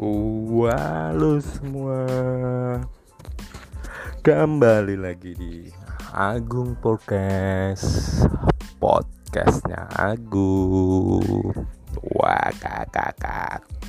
Halo semua. Kembali lagi di Agung Podcast. Podcastnya Agung. Wah kakak kakak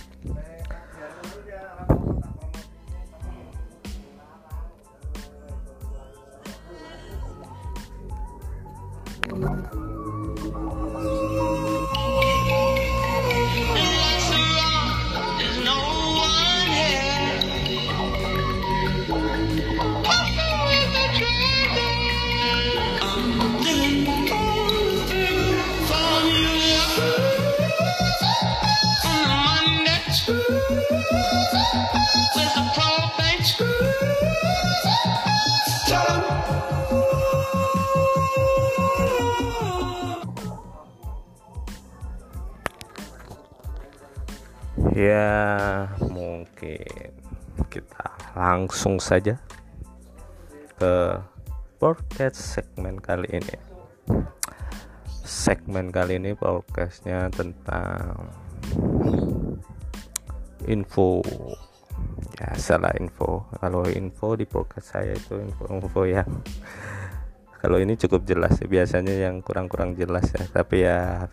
Ya mungkin kita langsung saja ke podcast segmen kali ini. Segmen kali ini podcastnya tentang info. Ya salah info. Kalau info di podcast saya itu info-info yang kalau ini cukup jelas ya. biasanya yang kurang-kurang jelas ya. Tapi ya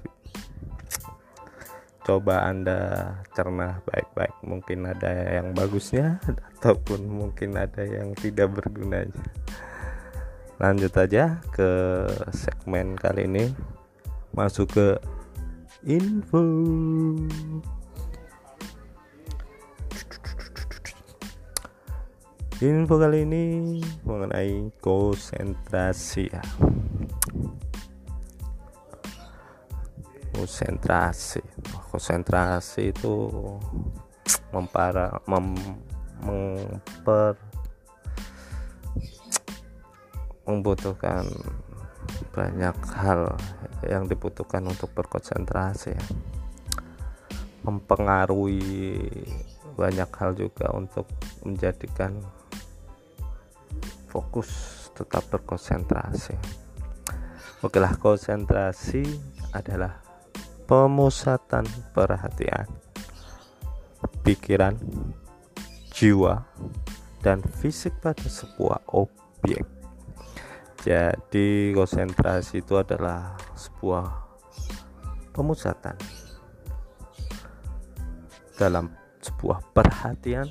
coba anda cerna baik-baik. Mungkin ada yang bagusnya ataupun mungkin ada yang tidak bergunanya. Lanjut aja ke segmen kali ini. Masuk ke info. Info kali ini mengenai konsentrasi. ya konsentrasi. Konsentrasi itu mempara mem, memper membutuhkan banyak hal yang dibutuhkan untuk berkonsentrasi ya. Mempengaruhi banyak hal juga untuk menjadikan fokus tetap berkonsentrasi. Oke lah konsentrasi adalah pemusatan perhatian pikiran jiwa dan fisik pada sebuah objek. Jadi konsentrasi itu adalah sebuah pemusatan dalam sebuah perhatian.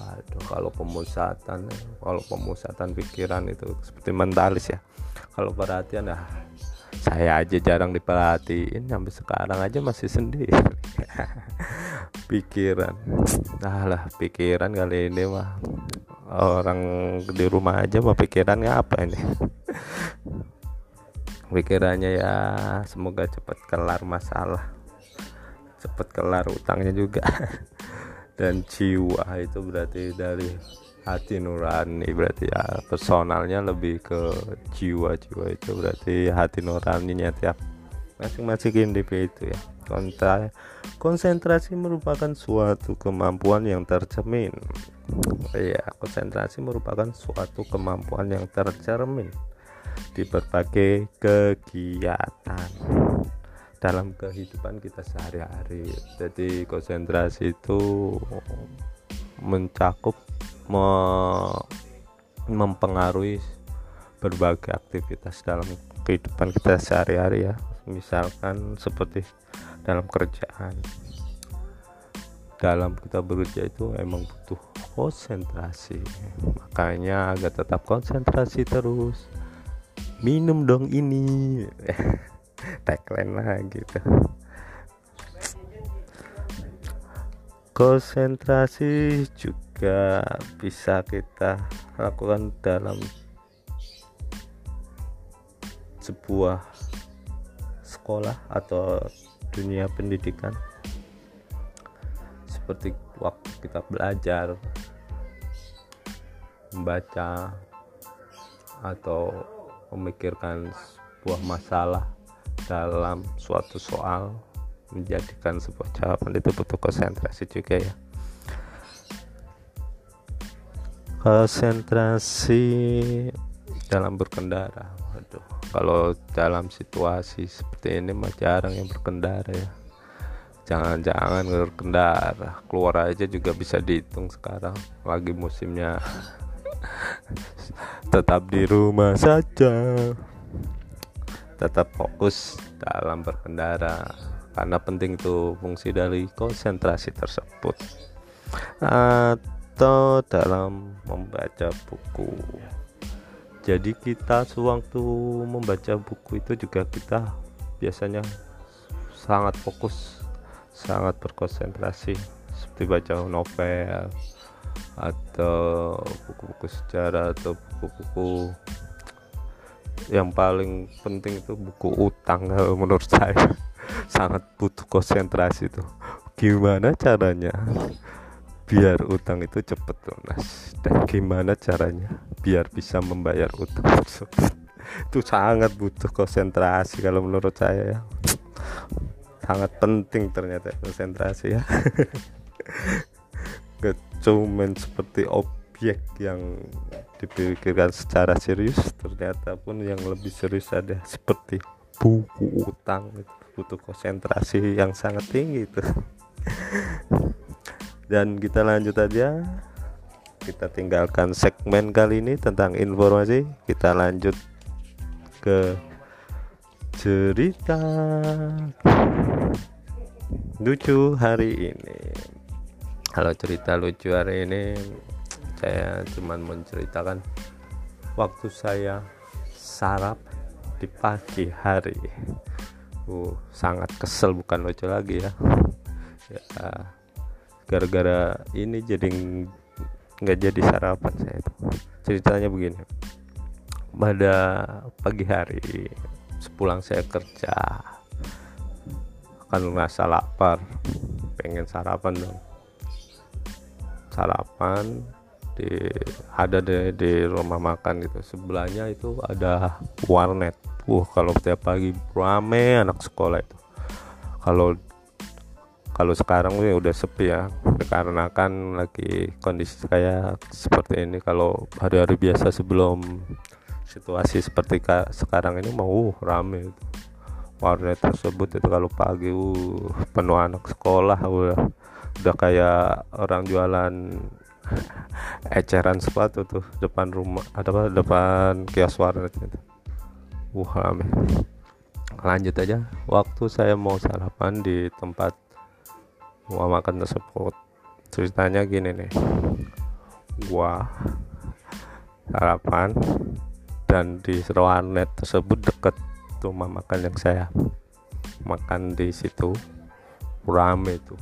Aduh kalau pemusatan kalau pemusatan pikiran itu seperti mentalis ya. Kalau perhatian ya saya aja jarang diperhatiin sampai sekarang aja masih sendiri. Pikiran. Nah lah pikiran kali ini mah. Orang di rumah aja mah pikirannya apa ini? Pikirannya ya semoga cepat kelar masalah. Cepat kelar utangnya juga. Dan jiwa itu berarti dari hati nurani berarti ya. Personalnya lebih ke jiwa-jiwa itu berarti hati nuraninya tiap masing-masing individu ya. Konsentrasi merupakan suatu kemampuan yang tercermin. Ya konsentrasi merupakan suatu kemampuan yang tercermin di berbagai kegiatan dalam kehidupan kita sehari-hari. Jadi konsentrasi itu mencakup me- mempengaruhi berbagai aktivitas dalam kehidupan kita sehari-hari ya. Misalkan seperti dalam kerjaan. Dalam kita bekerja itu emang butuh konsentrasi. Makanya agar tetap konsentrasi terus. Minum dong ini. Tagline lah gitu konsentrasi juga bisa kita lakukan dalam sebuah sekolah atau dunia pendidikan. Seperti waktu kita belajar membaca atau memikirkan sebuah masalah dalam suatu soal menjadikan sebuah jawaban itu butuh konsentrasi juga ya. Konsentrasi dalam berkendara waduh. Kalau dalam situasi seperti ini mah jarang yang berkendara ya. Jangan-jangan berkendara keluar aja juga bisa dihitung sekarang. Lagi musimnya tetap di rumah saja. Tetap fokus dalam berkendara karena penting itu fungsi dari konsentrasi tersebut. Atau dalam membaca buku. Jadi kita sewaktu membaca buku itu juga kita biasanya sangat fokus sangat berkonsentrasi. Seperti baca novel atau buku-buku sejarah atau buku-buku yang paling penting itu buku utang menurut saya sangat butuh konsentrasi itu gimana caranya biar utang itu cepet lunas dan gimana caranya biar bisa membayar utang itu sangat butuh konsentrasi kalau menurut saya ya. Sangat penting ternyata konsentrasi ya. Gak cuman seperti objek yang dipikirkan secara serius ternyata pun yang lebih serius ada seperti buku utang itu butuh konsentrasi yang sangat tinggi itu. Dan kita lanjut aja. Kita tinggalkan segmen kali ini tentang informasi. Kita lanjut ke cerita lucu hari ini. Kalau cerita lucu hari ini saya cuman menceritakan waktu saya sarap di pagi hari uh, sangat kesel bukan lucu lagi ya. Ya gara-gara ini jadi nggak jadi sarapan saya itu. Ceritanya begini. Pada pagi hari sepulang saya kerja akan merasa lapar pengen sarapan dong. Sarapan di ada di, di rumah makan gitu sebelahnya itu ada warnet wah kalau setiap pagi rame anak sekolah itu. Kalau kalau sekarang sih udah sepi ya karena kan lagi kondisi kayak seperti ini. Kalau hari-hari biasa sebelum situasi seperti sekarang ini mau uh, rame itu. Warnet tersebut itu kalau pagi uh, penuh anak sekolah udah udah kayak orang jualan eceran sepatu tuh depan rumah ada apa depan kios warnet itu uh rame lanjut aja. Waktu saya mau sarapan di tempat mau makan tersebut ceritanya gini nih. Gua sarapan dan di warnet tersebut deket rumah makan yang saya makan di situ. Rame tuh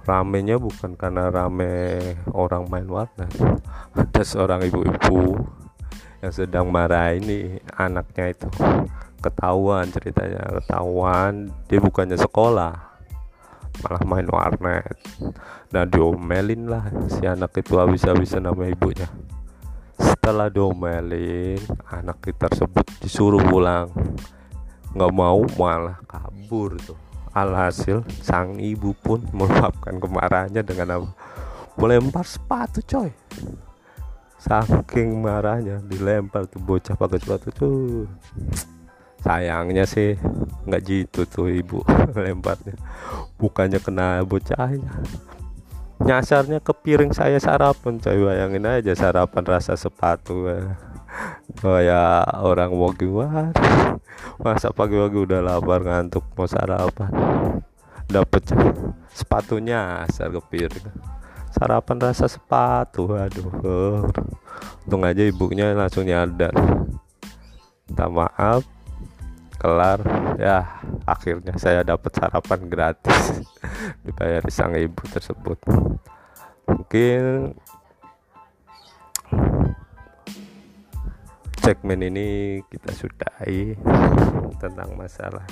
ramenya bukan karena rame orang main warnet. Ada seorang ibu-ibu yang sedang marah ini anaknya itu. Ketahuan ceritanya ketahuan dia bukannya sekolah malah main warnet. Dan diomelin lah si anak itu habis-habisan nama ibunya. Setelah diomelin anak kita tersebut disuruh pulang. Nggak mau malah kabur tuh alhasil sang ibu pun meluapkan kemarahannya dengan apa? Melempar sepatu coy saking marahnya dilempar tuh bocah pakai sepatu tuh. Sayangnya sih nggak gitu tuh ibu lemparnya. Bukannya kena bocahnya. Nyasarnya ke piring saya sarapan coy. Bayangin aja sarapan rasa sepatu kayak orang mau gimana masa pagi-pagi udah lapar ngantuk mau sarapan. Dapet sepatunya asal ke piring sarapan rasa sepatu aduh. Untung aja ibunya langsung nyadar. Minta maaf kelar. Ya akhirnya saya dapat sarapan gratis. Dibayar sang ibu tersebut. Mungkin segmen ini kita sudahi tentang masalah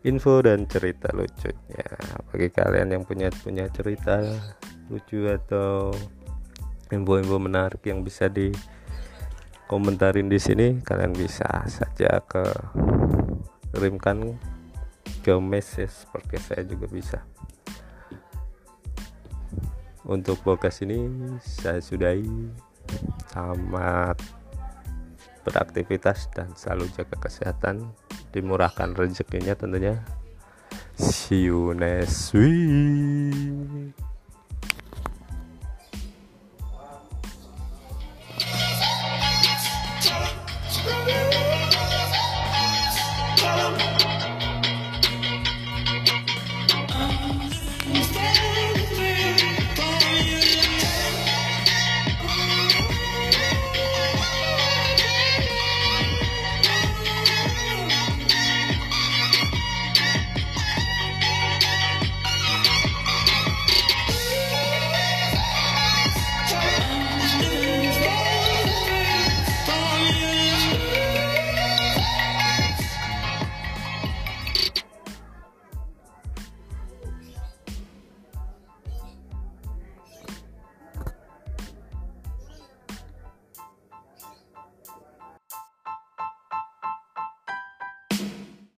info dan cerita lucunya. Bagi kalian yang punya punya cerita lucu atau info-info menarik yang bisa di komentarin di sini kalian bisa saja ke kirimkan ke message seperti saya juga bisa. Untuk podcast ini saya sudahi. Selamat beraktivitas dan selalu jaga kesehatan. Dimurahkan rezekinya tentunya. See you next week